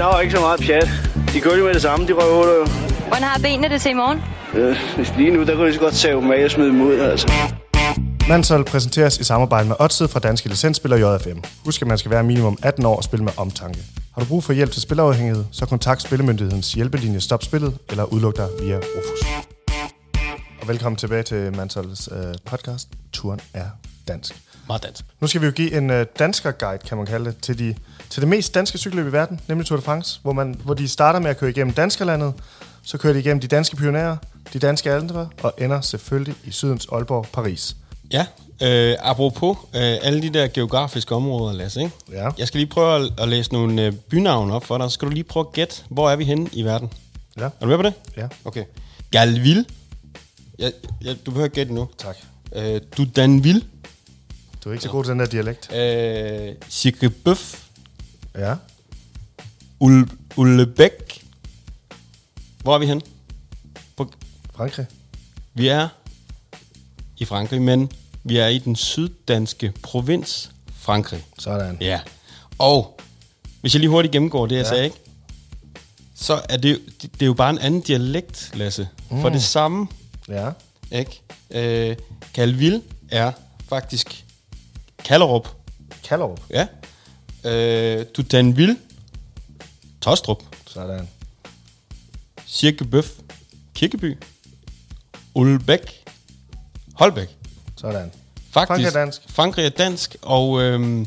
Der var ikke så meget pjat. De kørte jo med det samme, de røvhuller jo. Hvordan har benene det til i morgen? Øh, lige nu, der kunne de så godt tage dem af og smide dem ud, altså. Mansol præsenteres i samarbejde med Odset fra Danske Licensspiller JFM. Husk, at man skal være minimum 18 år og spille med omtanke. Har du brug for hjælp til spilafhængighed, så kontakt Spillemyndighedens hjælpelinje Stop Spillet eller udluk dig via Rufus. Og velkommen tilbage til Mansols øh, podcast. Turen er dansk. Meget dansk. Nu skal vi jo give en øh, dansker guide, kan man kalde det, til, de, til det mest danske cykelløb i verden, nemlig Tour de France, hvor, man, hvor de starter med at køre igennem danskerlandet, så kører de igennem de danske pionerer, de danske aldre, og ender selvfølgelig i Sydens Aalborg, Paris. Ja, øh, apropos øh, alle de der geografiske områder, Lasse, ikke? Ja. Jeg skal lige prøve at, at læse nogle øh, bynavne op for dig, så skal du lige prøve at gætte, hvor er vi henne i verden? Ja, Er du med på det? ja, Okay. Galville. Ja, ja, du behøver ikke gætte nu. tak. Øh, Dudanville. Du er ikke så god til den der dialekt. Øh, Sikrebøf. Ja. Ul Ullebæk. Hvor er vi henne? På, Frankrig. vi er i Frankrig, men vi er i den syddanske provins Frankrig. Sådan. Ja. Og hvis jeg lige hurtigt gennemgår det, jeg Ja. sagde, ikke? så er det, jo- det, det er jo bare en anden dialekt, Lasse. Mm. For det samme, Ja. ikke? Øh, Calville er faktisk Kallerup. Kallerup. Ja. Øh, Dutanville. Tostrup. Sådan. Kirkebøf. Kirkeby. Ulbæk. Holbæk. Sådan. Faktisk, Frankrig er dansk. Frankrig er dansk, og øhm,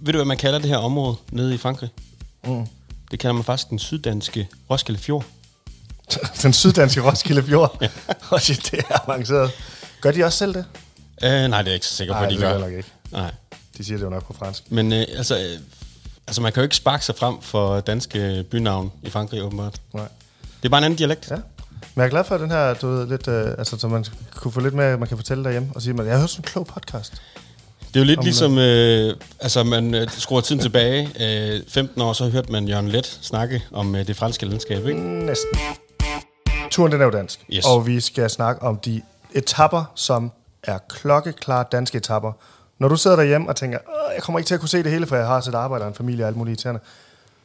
ved du, hvad man kalder det her område nede i Frankrig? Mm. Det kalder man faktisk den syddanske Roskilde Fjord. Den syddanske Roskilde Fjord. Ja. det er avanceret. Gør de også selv det? Øh, nej, det er jeg ikke så sikker på, Nej, de det gør nok ikke. Nej. De siger det jo nok på fransk. Men øh, altså, øh, altså, man kan jo ikke sparke sig frem for danske bynavn i Frankrig, åbenbart. Nej. Det er bare en anden dialekt. Ja. Men jeg er glad for, den her, du ved, lidt, øh, altså, så man kunne få lidt mere, man kan fortælle derhjemme, og sige, at jeg har hørt sådan en klog podcast. Det er jo lidt Om, ligesom, øh, altså man øh, skruer tiden tilbage. Øh, 15 år, så hørte man Jørgen Let snakke om øh, det franske landskab, ikke? Næsten. Turen, den er jo dansk. Yes. Og vi skal snakke om de etapper, som er klokkeklare danske etapper. Når du sidder derhjemme og tænker, Åh, jeg kommer ikke til at kunne se det hele, for jeg har set arbejde og en familie og alt muligt irriterende,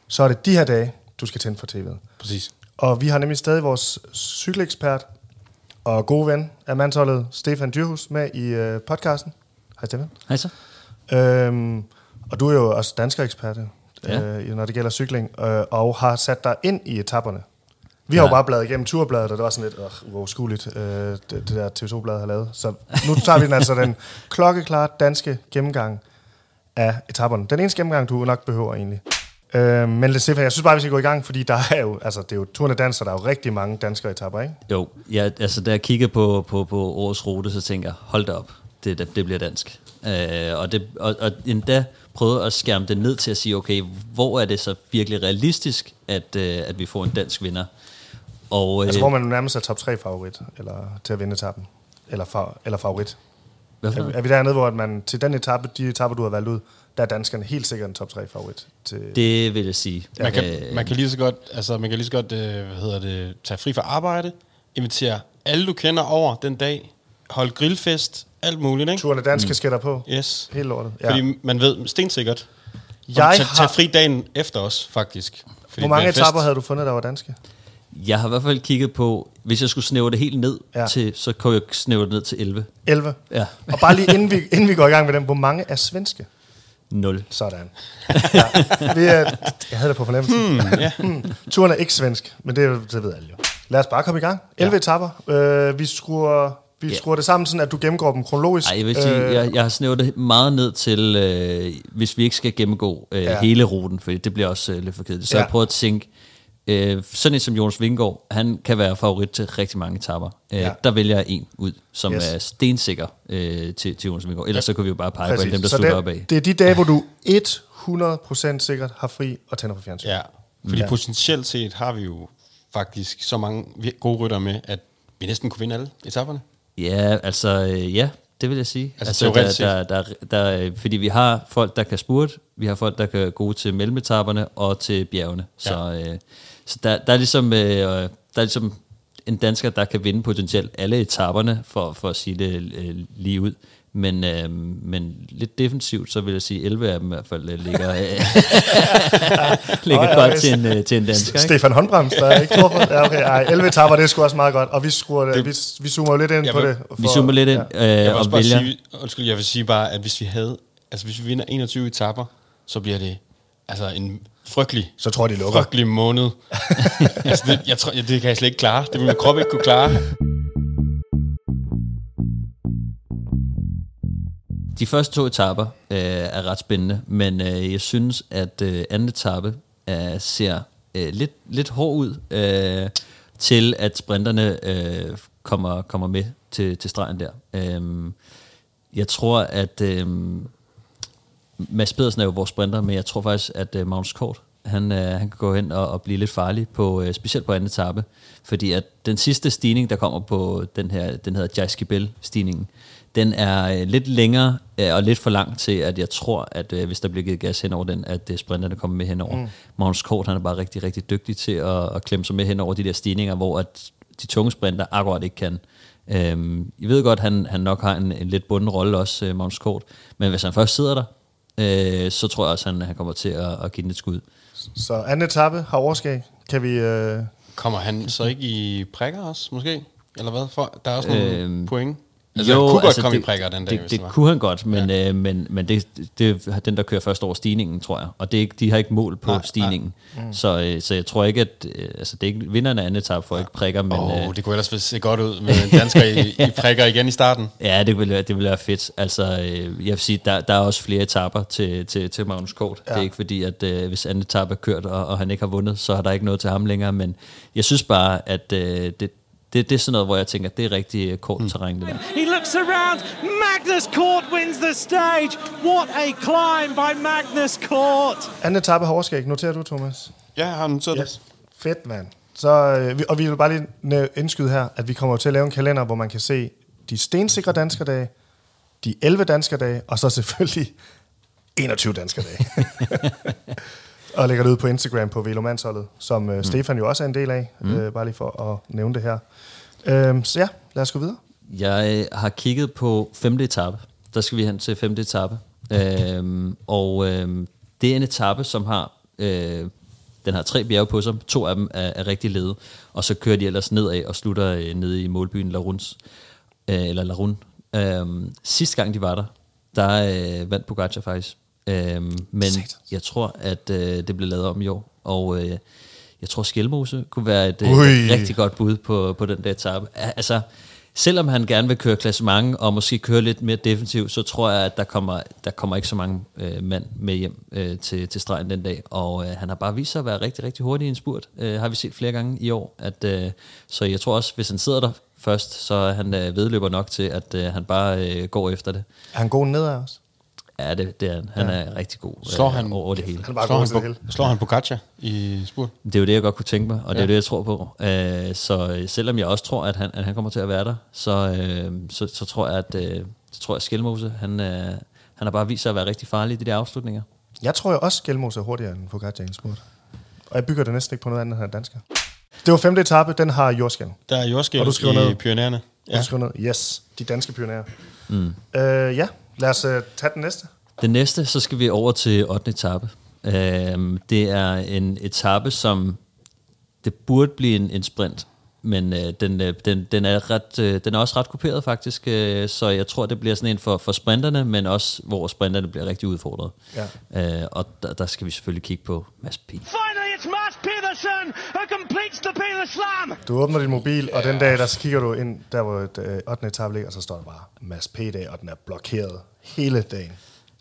så er det de her dage, du skal tænde for tv'et. Præcis. Og vi har nemlig stadig vores cykelekspert og gode ven af mandsholdet, Stefan Dyrhus, med i øh, podcasten. Hej Stefan. Hej så. Øhm, og du er jo også dansker ekspert, Ja. øh, når det gælder cykling, øh, og har sat dig ind i etapperne. Vi har jo Ja. bare bladet igennem turbladet, og det var sådan lidt øh, uoverskueligt, øh, det, det der TV2-blad har lavet. Så nu tager vi den altså den klokkeklare danske gennemgang af etapperne. Den eneste gennemgang, du nok behøver egentlig. Øh, men Stefan, jeg synes bare, vi skal gå i gang, fordi der er jo, altså, det er jo turen af dans, så der er jo rigtig mange danskere etapper, ikke? Jo, ja, altså da jeg kigger på, på, på årets rute, så tænker jeg, hold da op, det, det, det bliver dansk. Øh, og, det, og, og endda prøve at skærme det ned til at sige, okay, hvor er det så virkelig realistisk, at, øh, at vi får en dansk vinder? Og, øh, Altså, hvor man nærmest er top 3 favorit, eller til at vinde etappen, eller, fa- eller favorit. hvad Er, er vi dernede, hvor at man til den etape, de etapper, du har valgt ud, der er danskerne helt sikkert en top 3 favorit. Til, Det vil jeg sige. Man kan, Øh, man kan lige så godt, altså man kan lige så godt, øh, hvad hedder det, tage fri fra arbejde, invitere alle du kender over den dag, holde grillfest, alt muligt, ikke? Turen af danske mm. skætter på. Yes. Helt lortet. Ja. Ja. Fordi man ved stensikkert. Jeg Jeg tage, har- tage fri dagen efter os, faktisk. Fordi Hvor mange etapper havde du fundet, der var danske? Jeg har i hvert fald kigget på, hvis jeg skulle snævre det helt ned Ja. til, så kunne jeg snævre det ned til 11. 11. Ja, Og bare lige inden vi, inden vi går i gang med dem, hvor mange er svenske? 0. Sådan. Ja. Vi er, jeg havde det på fornemmelsen. Hmm, ja. Turen er ikke svensk, men det, er jo- det ved alle jo. Lad os bare komme i gang. 11 ja. etapper. Øh, vi skruer, vi Ja. skruer det sammen, sådan at du gennemgår dem kronologisk. Ej, jeg vil sige, Øh, jeg, jeg har snævret det meget ned til, øh, hvis vi ikke skal gennemgå øh, Ja. hele ruten, for det bliver også øh, lidt for kedeligt. Så ja. jeg prøver at tænke, øh, sådan en som Jonas Vingård, han kan være favorit til rigtig mange etapper. Øh, Ja. ja. Der vælger jeg en ud, som Yes. er stensikker øh, til, til Jonas Vingård. Ellers så kunne vi jo bare pege på alle dem, der Så slutter det, op af. det er de dage, hvor du 100% sikkert har fri og tænder på fjernsyn. Ja, fordi Ja. ja. potentielt set har vi jo faktisk så mange gode rytter med, at vi næsten kunne vinde alle etaperne. Ja, altså øh, ja, det vil jeg sige. Altså, der, teoretisk der, der, der, øh, fordi vi har folk, der kan spurte, vi har folk, der kan gå til mellemetapperne og til bjergene. Så, øh, så der, der, er ligesom, øh, der er ligesom en dansker, der kan vinde potentielt alle etaperne, for, for at sige det øh, lige ud. Men, øh, men lidt defensivt, så vil jeg sige, 11 af dem i hvert fald øh, ligger, øh, ligger Nå, ja, godt til en, øh, til en dansker. Ikke? Stefan Håndbrems, der er ikke tror på. Ja, okay. Ej, 11 etapper, det er sgu også meget godt. Og vi, skruer, det, vi, vi zoomer jo lidt ind Jeg på det. Vi zoomer lidt ind Ja. øh, Jeg vil og vælger. sige, undskyld, jeg vil sige bare, at hvis vi havde, altså hvis vi vinder 21 etapper, så bliver det altså en frygtelig, Så tror jeg, de lukker. frygtelig måned. altså det, jeg tror, det kan jeg slet ikke klare. Det vil min krop ikke kunne klare. De første to etapper øh, er ret spændende, men øh, jeg synes, at øh, anden etape øh, ser øh, lidt, lidt hård ud øh, til, at sprinterne øh, kommer, kommer med til, til stregen der. Øh, jeg tror, at øh, Mads Pedersen er jo vores sprinter, men jeg tror faktisk, at øh, Magnus Kort, han, øh, han kan gå hen og, og blive lidt farlig, på, øh, specielt på anden etape. Fordi at den sidste stigning, der kommer på den her, den hedder Jaiskibel-stigningen, den er øh, lidt længere øh, og lidt for lang til, at jeg tror, at øh, hvis der bliver givet gas hen over den, at øh, sprinterne kommer med henover. Mm. Magnus Kort, han er bare rigtig, rigtig dygtig til at, at klemme sig med hen over de der stigninger, hvor at de tunge sprinter akkurat ikke kan. Øhm, jeg ved godt, han, han nok har en, en lidt bunden rolle også, øh, Magnus Kort, men hvis han først sidder der, øh, så tror jeg også, at han, han kommer til at, at give den et skud. Så anden etape har overskæg. Kan vi... Øh, Kommer han så ikke i prikker også, måske? Eller hvad? For, der er også nogle Øhm, point. Altså, jo, han kunne altså, godt komme det, i prikker den dag, det, hvis det, det var. kunne han godt, men, ja. øh, men, men det, det er den, der kører først over stigningen, tror jeg. Og det er ikke, de har ikke mål på Nej, stigningen. Nej. Mm. Så, øh, så jeg tror ikke, at... Øh, altså, det er ikke vinderne af anden etape får ikke prikker, men... Åh, øh, oh, det kunne ellers se godt ud med dansker i, i prikker igen i starten. Ja, det ville, være- det ville være fedt. Altså, øh, jeg vil sige, der, der er også flere etapper til, til, til Magnus Kort. Ja. Det er ikke fordi, at øh, hvis anden etape er kørt, og, og han ikke har vundet, så er der ikke noget til ham længere. Men jeg synes bare, at øh, det, det, det er sådan noget, hvor jeg tænker, det er rigtig øh, kort terræn, det der. He looks around. Magnus Cort wins the stage. What a climb by Magnus Cort. anden etape har overskæg. Noterer du, Thomas? Ja, jeg har noteret Yes. Fedt, mand. Så, øh, vi- og vi vil bare lige indskyde her, at vi kommer til at lave en kalender, hvor man kan se de stensikre danskerdage, de 11 danskerdage, og så selvfølgelig 21 danskerdage. og lægger det ud på Instagram på Velomansholdet, som øh, mm. Stefan jo også er en del af, mm. øh, bare lige for at nævne det her. Øhm, så ja, lad os gå videre. Jeg øh, har kigget på femte etape. Der skal vi hen til femte etape. Øhm, og øhm, det er en etape, som har... Øh, den har tre bjerge på sig. To af dem er, er rigtig lede. Og så kører de ellers nedad og slutter øh, nede i målbyen Laruns. Øh, eller Larun. Øhm, sidste gang de var der, der øh, vandt Pogacar faktisk. Øhm, men Satans. jeg tror, at øh, det blev lavet om i år. Og øh, jeg tror, Skelmose kunne være et øh, rigtig godt bud på, på den der etape. Al- Altså, selvom han gerne vil køre klassement og måske køre lidt mere defensivt, så tror jeg, at der kommer, der kommer ikke så mange øh, mand med hjem øh, til, til stregen den dag. Og øh, han har bare vist sig at være rigtig, rigtig hurtig i en spurt. Øh, har vi set flere gange i år. At, øh, så jeg tror også, hvis han sidder der først, så er han øh, vedløber nok til, at øh, han bare øh, går efter det. Er han god nedad også? Ja, det, det er han. Han ja. er rigtig god Slår øh, han- over det hele. Han er bare Slår han, på, hele. slår han Pogacar i spurt? Det er jo det, jeg godt kunne tænke mig, og det er Ja. jo det, jeg tror på. Øh, så øh, selvom jeg også tror, at han, at han kommer til at være der, så, øh, så, så tror jeg, at øh, så tror jeg, at Skelmose, han, øh, han har bare vist sig at være rigtig farlig i de der afslutninger. Jeg tror jo også, Gjelmos er hurtigere end Pogacar i en spurt. Og jeg bygger det næsten ikke på noget andet, end han er dansker. Det var femte etape, den har jordskæld. Der er jordskæld Og du skriver i ned. Pyrenæerne. Ja. Ja. Du skriver ned. Yes, de danske pionerer. Mm. Øh, ja, lad os uh, tage den næste. Den næste, så skal vi over til 8. etape. Øh, det er en etape, som det burde blive en, en sprint, men øh, den, øh, den, den, er ret, øh, den er også ret kuperet faktisk, øh, så jeg tror, det bliver sådan en for, for sprinterne, men også hvor sprinterne bliver rigtig udfordret. Ja. Øh, og der, der skal vi selvfølgelig kigge på Mads P. Finally, it's Mads Pedersen who completes the Peter Slam. Du åbner din mobil, og den dag, der så kigger du ind, der hvor øh, 8. etape ligger, og så står der bare Mads P-dag, og den er blokeret hele dagen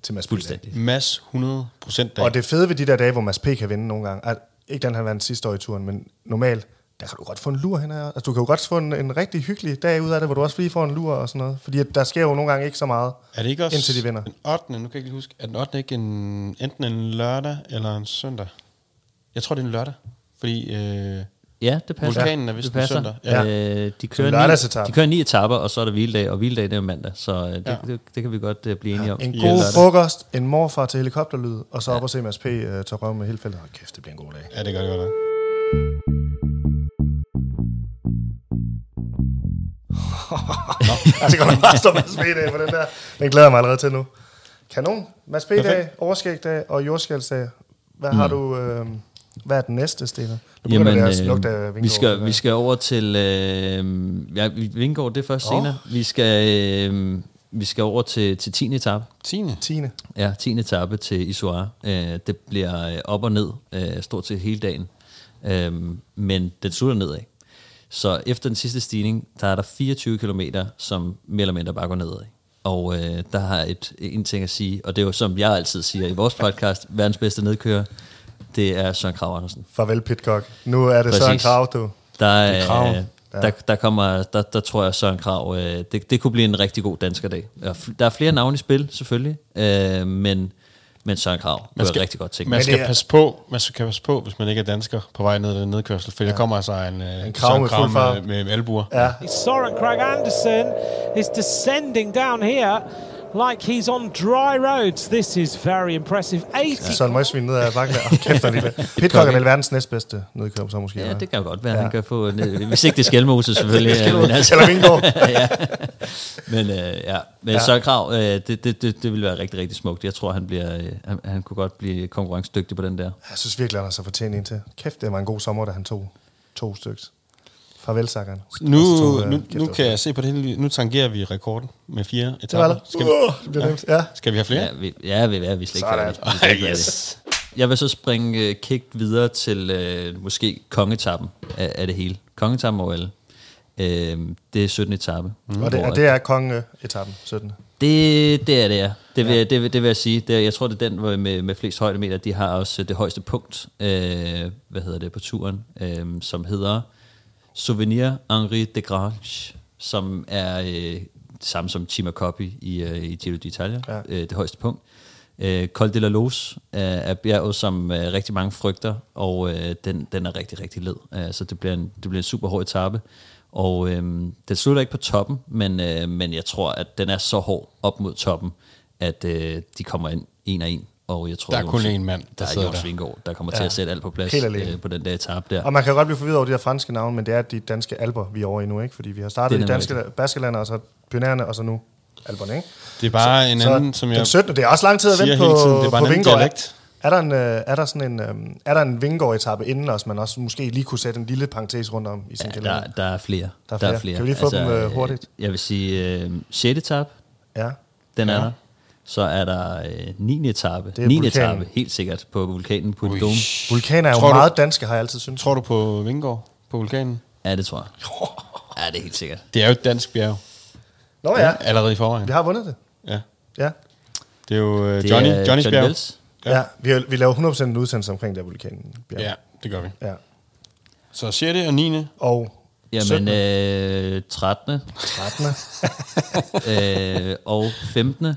til Mads P-dag. Fuldstændig. Mass 100 procent dag. Og det fede ved de der dage, hvor Mads P kan vinde nogle gange, at, ikke den han vandt sidste år i turen, men normalt, der kan du godt få en lur hen her. Altså, du kan jo godt få en, en rigtig hyggelig dag ud af det, hvor du også lige får en lur og sådan noget. Fordi at der sker jo nogle gange ikke så meget, er det ikke også indtil de vinder. den 8. Nu kan jeg ikke lige huske. Er den 8. ikke en, enten en lørdag eller en søndag? Jeg tror, det er en lørdag. Fordi øh, Ja, det passer. Vulkanen er vist det passer. søndag. Ja. Øh, de, kører ni, de kører ni etapper, og så er der hviledag, og hviledag det er mandag, så øh, det, Ja. ja. det, det kan vi godt øh, blive enige om. En Yes. god Lørdag. frokost, en morfar til helikopterlyd, og så op og se Mads P. Uh, tage røv med hele feltet. Hold kæft, det bliver en god dag. ja, det gør det godt. nok. Jeg skal godt bare stå Mads P-dag på den der. Den glæder jeg mig allerede til nu. Kanon. Mads P-dag, Perfekt. overskægdag og jordskældsdag. Hvad har du... Øh, hvad er den næste, Stine? Nu Jamen, det at øh, lugte af vi, Vingård. skal, vi skal over til... Øh, ja, Vingård, det er først oh. senere. Vi skal, øh, vi skal over til, til 10. etape. 10. 10. Ja, 10. etape til Isoar. Øh, det bliver øh, op og ned, øh, stort set hele dagen. Øh, men den slutter nedad. Så efter den sidste stigning, der er der 24 km, som mere eller mindre bare går nedad. Og øh, der har jeg et, en ting at sige, og det er jo som jeg altid siger i vores podcast, verdens bedste nedkører, det er Søren Krav Andersen. Farvel, Pitcock. Nu er det Præcis. Søren Krav, du. Der, er, Krav. øh, der, der, kommer, der, der tror jeg, Søren Krav, øh, det, det kunne blive en rigtig god danskerdag. Der er flere navne i spil, selvfølgelig, øh, men, men Søren Krav kunne jeg rigtig godt tænke. Man skal er- passe på, man skal passe på, hvis man ikke er dansker på vej ned ad den nedkørsel, for ja. der kommer altså en, øh, En krav Søren med fart. med, med, med albuer. Ja, Soren Craig Anderson is descending down here like he's on dry roads. This is very impressive. 80 Søren Møgsvin ned ad bakken der. Oh, kæft, hvor lille. Pitcock er vel verdens næstbedste nedkører, så måske. Ja, det kan godt være, Ja. ja. han kan få... en- Hvis ikke det er Skelmose, selvfølgelig. øh, men altså, Eller Vingård. ja. Men, øh, ja. men Ja. ja. Søren Krav, øh, det, det, det, det vil være rigtig, rigtig smukt. Jeg tror, han, bliver, øh, han, han kunne godt blive konkurrencedygtig på den der. Jeg synes virkelig, han har så fortjent en til. Kæft, det var en god sommer, da han tog to stykker. Farvel, Sagan. Nu, øh, nu, nu kan jeg se på det hele, nu tangerer vi rekorden med fire etaper. det. Skal, vi, Uh, det nemt. Ja. skal vi have flere? Ja, vi, ja, vi, ja, vi slet ikke færdige. Vi slet ikke yes. Jeg vil så springe øh, kigt videre til øh, måske kongetappen af, af det hele. Kongetappen over alle. Øh, det er 17. etape. Mm. Og det, og det er kongeetappen, 17. Det, det er det, ja. Det vil, ja. det, vil, det vil jeg sige. Det, jeg tror, det er den hvor med, med flest højdemeter. De har også det højeste punkt, øh, hvad hedder det, på turen, øh, som hedder Souvenir Henri de Grange, som er øh, samme som Cima Coppi i, øh, i Giro d'Italia, Ja. øh, det højeste punkt. Øh, Col de la Lose er, er bjerget, som øh, rigtig mange frygter, og øh, den, den er rigtig, rigtig led. Øh, så det bliver, en, det bliver en super hård etape. Og øh, den slutter ikke på toppen, men, øh, men jeg tror, at den er så hård op mod toppen, at øh, de kommer ind en og en. Og jeg tror, Der er kun én mand, der der er sidder der. Vingård, der kommer Ja. til at sætte alt på plads øh, på den der etape der. Og man kan godt blive forvirret over de her franske navne, men det er de danske alber, vi er over i nu, ikke? Fordi vi har startet i danske Baskelandet, og så Pyrenæerne, og så nu alberne, ikke? Det er bare en anden, som jeg Den 17. Det er også lang tid at vente på, tiden, det er bare på en Vingård. dialekt. Er der en, øh, er der sådan en, øh, er der en Vingård-etappe inden os, man også måske lige kunne sætte en lille parentes rundt om i sin Ja, kalender? der, der er flere. Der er flere. Kan vi lige få dem, øh, hurtigt? Jeg vil sige, øh, 6. etape, Ja. den Ja. er der. Så er der øh, 9. etape. Det er 9. vulkanen. etape, helt sikkert, på vulkanen på. Dome. Vulkaner er jo Tror du- meget danske, har jeg altid syntes. Tror du på Vingård, på vulkanen? Ja, det tror jeg. Ja, det er helt sikkert. Det er jo et dansk bjerg, Nå ja, allerede i forvejen. vi har vundet det. Ja. Ja. Det er jo uh, Det Johnny, er Johnny's Johnny bjerg. Wells. Ja, ja vi, har- vi laver 100% en udsendelse omkring der vulkanen. Ja, det gør vi. ja. Så 6. og 9. Og Jamen, 17. øh, 13. 13. øh, og 15.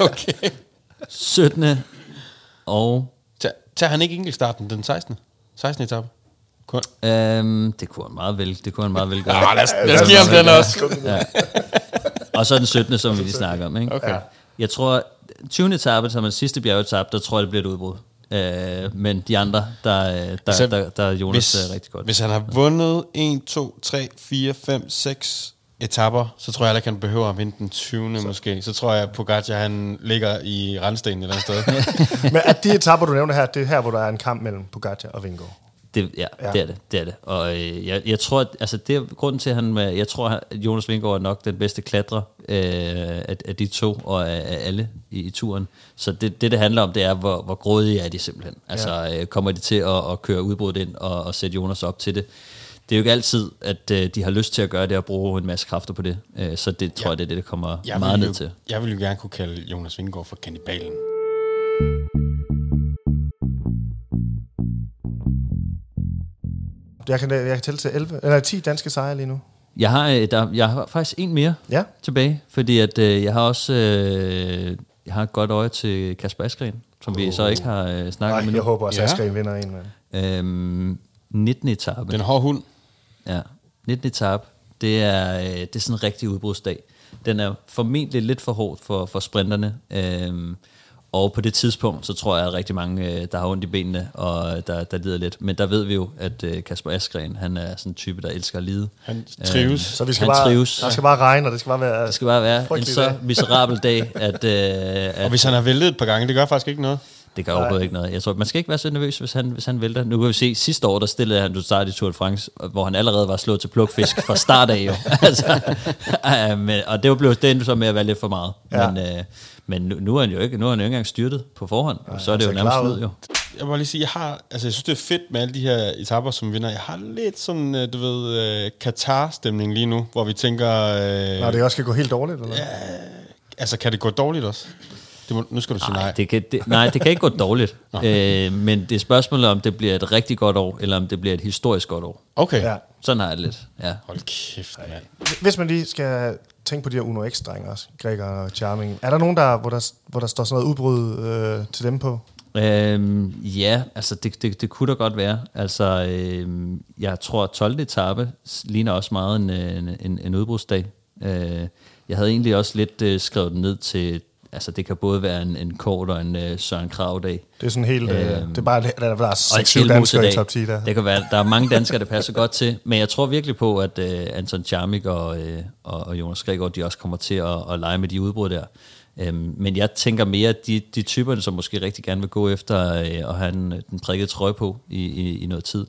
Okay. 17. og Tag, tager han ikke enkeltstarten den 16. 16. etape? Kun. øhm, det kunne han meget vel, det kunne han meget vel gøre. Ah, lad os, lad os give ham den også. Og så den 17. som vi lige snakker om. Ikke? Okay. Jeg tror, 20. etape, som er den sidste bjergetape, der tror jeg, det bliver et udbrud. Øh, men de andre, der, der, Så der, der er Jonas hvis, hvis, rigtig godt. Hvis han har vundet 1, 2, 3, 4, 5, 6 etapper, så tror jeg heller ikke, han behøver at vinde den 20. Så. måske. Så tror jeg, at Pogacar han ligger i randstenen et eller andet sted. Men at de etapper, du nævner her, det er her, hvor der er en kamp mellem Pogacar og Vingård. Det, ja, Ja. ja, det er det. det, er det. Og øh, jeg, jeg tror, at, altså det er grunden til, at han, øh, jeg tror, at Jonas Vingård er nok den bedste klatrer øh, af, af de to, og af, af alle i, i turen. Så det, det, det handler om, det er, hvor, hvor grådige er de simpelthen. Altså, øh, kommer de til at, at køre udbruddet ind og, og sætte Jonas op til det? Det er jo ikke altid, at øh, de har lyst til at gøre det og bruge en masse kræfter på det. Øh, så det tror Ja. jeg, det er det, det kommer Jeg meget ned jo, til. jeg vil jo gerne kunne kalde Jonas Vingård for kannibalen. Jeg kan, jeg kan tælle til 11, eller 10 danske sejre lige nu. Jeg har, øh, der, jeg har faktisk en mere Ja. tilbage, fordi at, øh, jeg har også øh, jeg har et godt øje til Kasper Askren, som vi så ikke har øh, snakket Nej, om endnu. jeg håber også, at Ja. Askren vinder en. mand. Øhm, 19. etape. Den hårde hund. Ja, 19. etape. Det er, øh, det er sådan en rigtig udbrudsdag. Den er formentlig lidt for hård for, for sprinterne. Øhm, Og på det tidspunkt, så tror jeg, at rigtig mange, øh, der har ondt i benene, og der, der lider lidt. Men der ved vi jo, at øh, Kasper Askren, han er sådan en type, der elsker at lide. Han trives. Så vi skal Han bare, trives. der skal bare regne, og det skal bare være... Det skal bare være en så dag. miserabel dag, at, øh, Og at hvis han har væltet et par gange, det gør faktisk ikke noget. det gør overhovedet ikke noget. Jeg tror, man skal ikke være så nervøs, hvis han, hvis han vælter. Nu kan vi se, sidste år, der stillede han du start i Tour de France, hvor han allerede var slået til plukfisk fra start af jo. altså, øh, men, og det var blevet det endte så med at være lidt for meget. Ja. Men, øh, men nu, nu, er han jo ikke, nu er han jo ikke engang styrtet på forhånd. Ja, så er det jo nærmest ud jo. Jeg må lige sige, jeg har, altså jeg synes, det er fedt med alle de her etapper, som vinder. Jeg har lidt sådan, øh, du ved, øh, Katar-stemning lige nu, hvor vi tænker, øh, Nå, det også skal gå helt dårligt, eller? Ja. altså kan det gå dårligt også? Det må, nu skal du sige nej. Nej, det kan, det, nej, det kan ikke gå dårligt. øh, men det er spørgsmålet, om det bliver et rigtig godt år, eller om det bliver et historisk godt år. Okay. Ja. Sådan har jeg det lidt, ja. Hold kæft, mand. Hvis man lige skal tænke på de her Uno X-drenge også, Gregor og Charming, er der nogen, der, hvor, der, hvor der står sådan noget udbrud øh, til dem på? Øhm, ja, altså det, det, det kunne da godt være. Altså, øhm, jeg tror, at 12. etape ligner også meget en, en, en, en udbrudsdag. Øh, jeg havde egentlig også lidt øh, skrevet den ned til, altså det kan både være en, en kort og en øh, Søren Krav-dag. Det er sådan helt... Øh, Øhm, det er bare, der, der er Og en 6-7 danskere i top 10 der. Det kan være, der er mange danskere, der passer godt til, men jeg tror virkelig på, at øh, Anton Charmik og, øh, og, og Jonas Gregor, de også kommer til at, at lege med de udbrud der. Øhm, men jeg tænker mere, at de, de typer, som måske rigtig gerne vil gå efter øh, at have den, den prikkede trøje på i, i, i noget tid.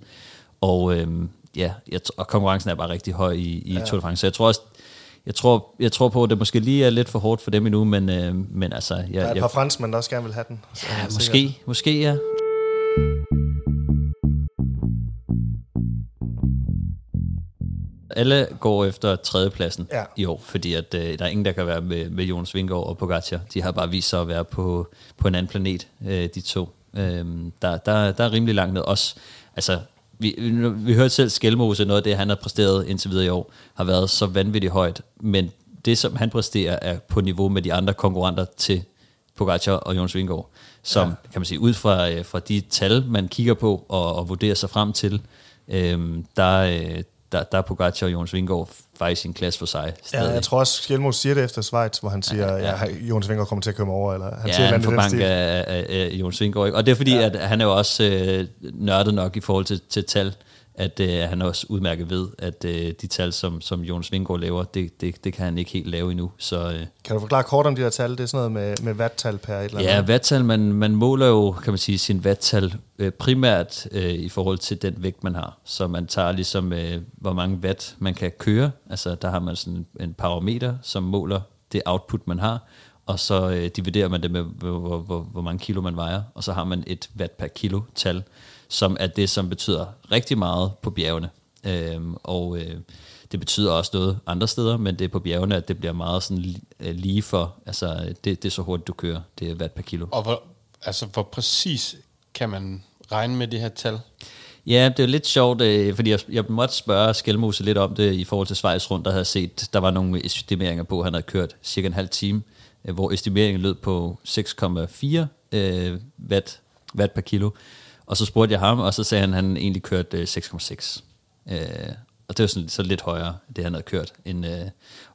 Og, øhm, ja, jeg, og konkurrencen er bare rigtig høj i, i ja. Tour de France. Så jeg tror også, jeg tror, jeg tror på, at det måske lige er lidt for hårdt for dem endnu, men, øh, men altså... Jeg, Der er et jeg, par franskmænd, der også gerne vil have den. Så ja, sikkert. måske, måske ja. Alle går efter tredjepladsen Ja. i år, fordi at, øh, der er ingen, der kan være med, med Jonas Vingegaard og Pogacar. De har bare vist sig at være på, på en anden planet, øh, de to. Øhm, der, der, der er rimelig langt ned. Også, altså, vi, vi, vi hørte selv Skelmose, noget af det, han har præsteret indtil videre i år, har været så vanvittigt højt. Men det, som han præsterer, er på niveau med de andre konkurrenter til Pogacar og Jonas Vingegaard, som, ja. kan man sige, ud fra, øh, fra de tal, man kigger på og, og vurderer sig frem til, øhm, der, øh, der, der er Pogacar og Jonas Vingegaard faktisk en klasse for sig. Ja, jeg tror også, Skjelmos siger det efter Schweiz, hvor han siger, ja, ja. Jonas Vingegaard kommer til at komme over, eller han Ja, siger han får bank af, af, af Jonas. Ikke? Og det er fordi, ja. at han er jo også øh, nørdet nok i forhold til, til tal, at øh, han også udmærket ved, at øh, de tal, som, som Jonas Vingegaard laver, det, det, det kan han ikke helt lave endnu. Så, øh, Kan du forklare kort om de der tal? Det er sådan noget med, med watt-tal per et eller andet. Ja, vattal, man, man måler jo, kan man sige, sin vattal øh, primært øh, i forhold til den vægt, man har. Så man tager ligesom, øh, hvor mange watt man kan køre. Altså, der har man sådan en, en parameter, som måler det output, man har. Og så øh, dividerer man det med, hvor, hvor, hvor, hvor mange kilo man vejer. Og så har man et watt per kilo tal, som er det, som betyder rigtig meget på bjergene. Øhm, og øh, det betyder også noget andre steder, men det er på bjergene, at det bliver meget sådan øh, lige for, altså det, det er så hurtigt, du kører, det er watt per kilo. Og hvor, altså, hvor præcis kan man regne med det her tal? Ja, det er lidt sjovt, øh, fordi jeg, jeg måtte spørge Skelmose lidt om det i forhold til Schweiz rundt, der havde set, der var nogle estimeringer på, at han havde kørt cirka en halv time, øh, hvor estimeringen lød på 6,4 øh, watt, watt per kilo. Og så spurgte jeg ham, og så sagde han, at han egentlig kørte øh, 6,6. Øh, og det var sådan, så lidt højere, det han havde kørt, end, øh,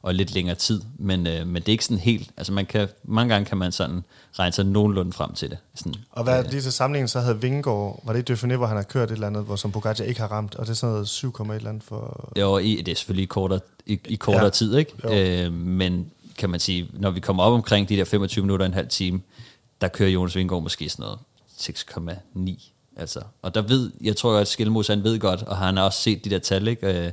og lidt længere tid. Men, øh, men det er ikke sådan helt, altså man kan, mange gange kan man sådan regne sig nogenlunde frem til det. Sådan, Og hvad lige til sammenligning, så havde Vingegaard, var det i Dauphiné, hvor han har kørt et eller andet, hvor som Pogacar ikke har ramt, og det er sådan noget 7, et eller andet for... Jo, i, det er selvfølgelig i kortere, i, i kortere ja. tid, ikke? Jo. Øh, men kan man sige, når vi kommer op omkring de der 25 minutter og en halv time, der kører Jonas Vingegaard måske sådan noget 6,9. Altså. Og der ved, jeg tror at Skelmos han ved godt, og han har også set de der tal, ikke? Øh,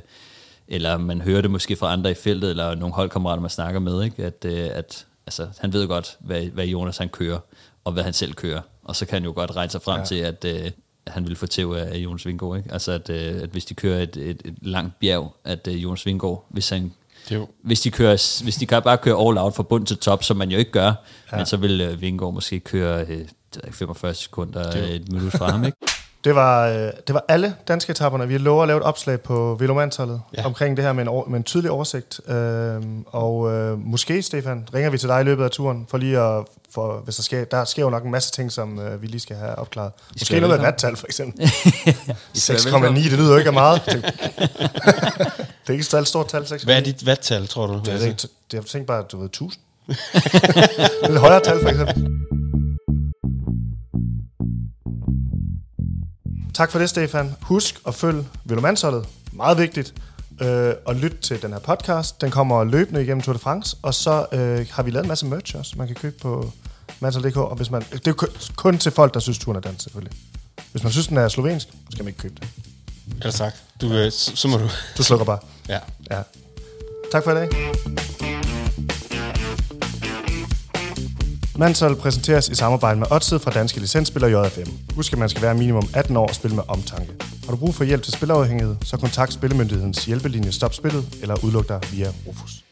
eller man hører det måske fra andre i feltet, eller nogle holdkammerater, man snakker med, ikke? At, øh, at altså, han ved godt, hvad, hvad Jonas han kører, og hvad han selv kører. Og så kan han jo godt regne sig frem Ja. til, at øh, han vil få tæv af af Jonas Vingegaard. Ikke? Altså, at, øh, at hvis de kører et, et, et langt bjerg, at øh, Jonas Vingegaard, hvis han jo, hvis de, kører, hvis de bare køre all out fra bund til top, som man jo ikke gør, ja. men så vil øh, Vingegaard måske køre øh, det ved jeg ikke, 45 sekunder, øh, et minut fra ham, ikke? Det var, øh, det var alle danske etapperne. Vi lover at lave et opslag på Velomandsholdet ja. Omkring det her med en, med en tydelig oversigt. Øhm, og øh, måske, Stefan, ringer vi til dig i løbet af turen, for lige at, for, hvis der sker, der sker jo nok en masse ting, som øh, vi lige skal have opklaret. Måske skal noget med vattal, for eksempel. skal være 6,9, det lyder jo ikke af meget. det er ikke et stort tal, 6,9. hvad er dit vattal, tror du? Det er, ikke, det, jeg tænkte bare, du ved, 1000. det er et højere tal, for eksempel. Tak for det, Stefan. Husk at følge Velomansholdet. Meget vigtigt. Øh, og lyt til den her podcast. Den kommer løbende igennem Tour de France. Og så øh, har vi lavet en masse merch også, man kan købe på manshold.dk. Og hvis man, det er kun- til folk, der synes, turen er dansk, selvfølgelig. Hvis man synes, den er slovensk, så skal man ikke købe det. Ellers tak. Du, øh, så, så må du... Du slukker bare. Ja. Ja. Tak for i dag. Mansol præsenteres i samarbejde med Odset fra Danske Licensspiller JFM. Husk, at man skal være minimum 18 år og spille med omtanke. Har du brug for hjælp til spilafhængighed, så kontakt Spillemyndighedens hjælpelinje Stop Spillet eller udluk dig via Rufus.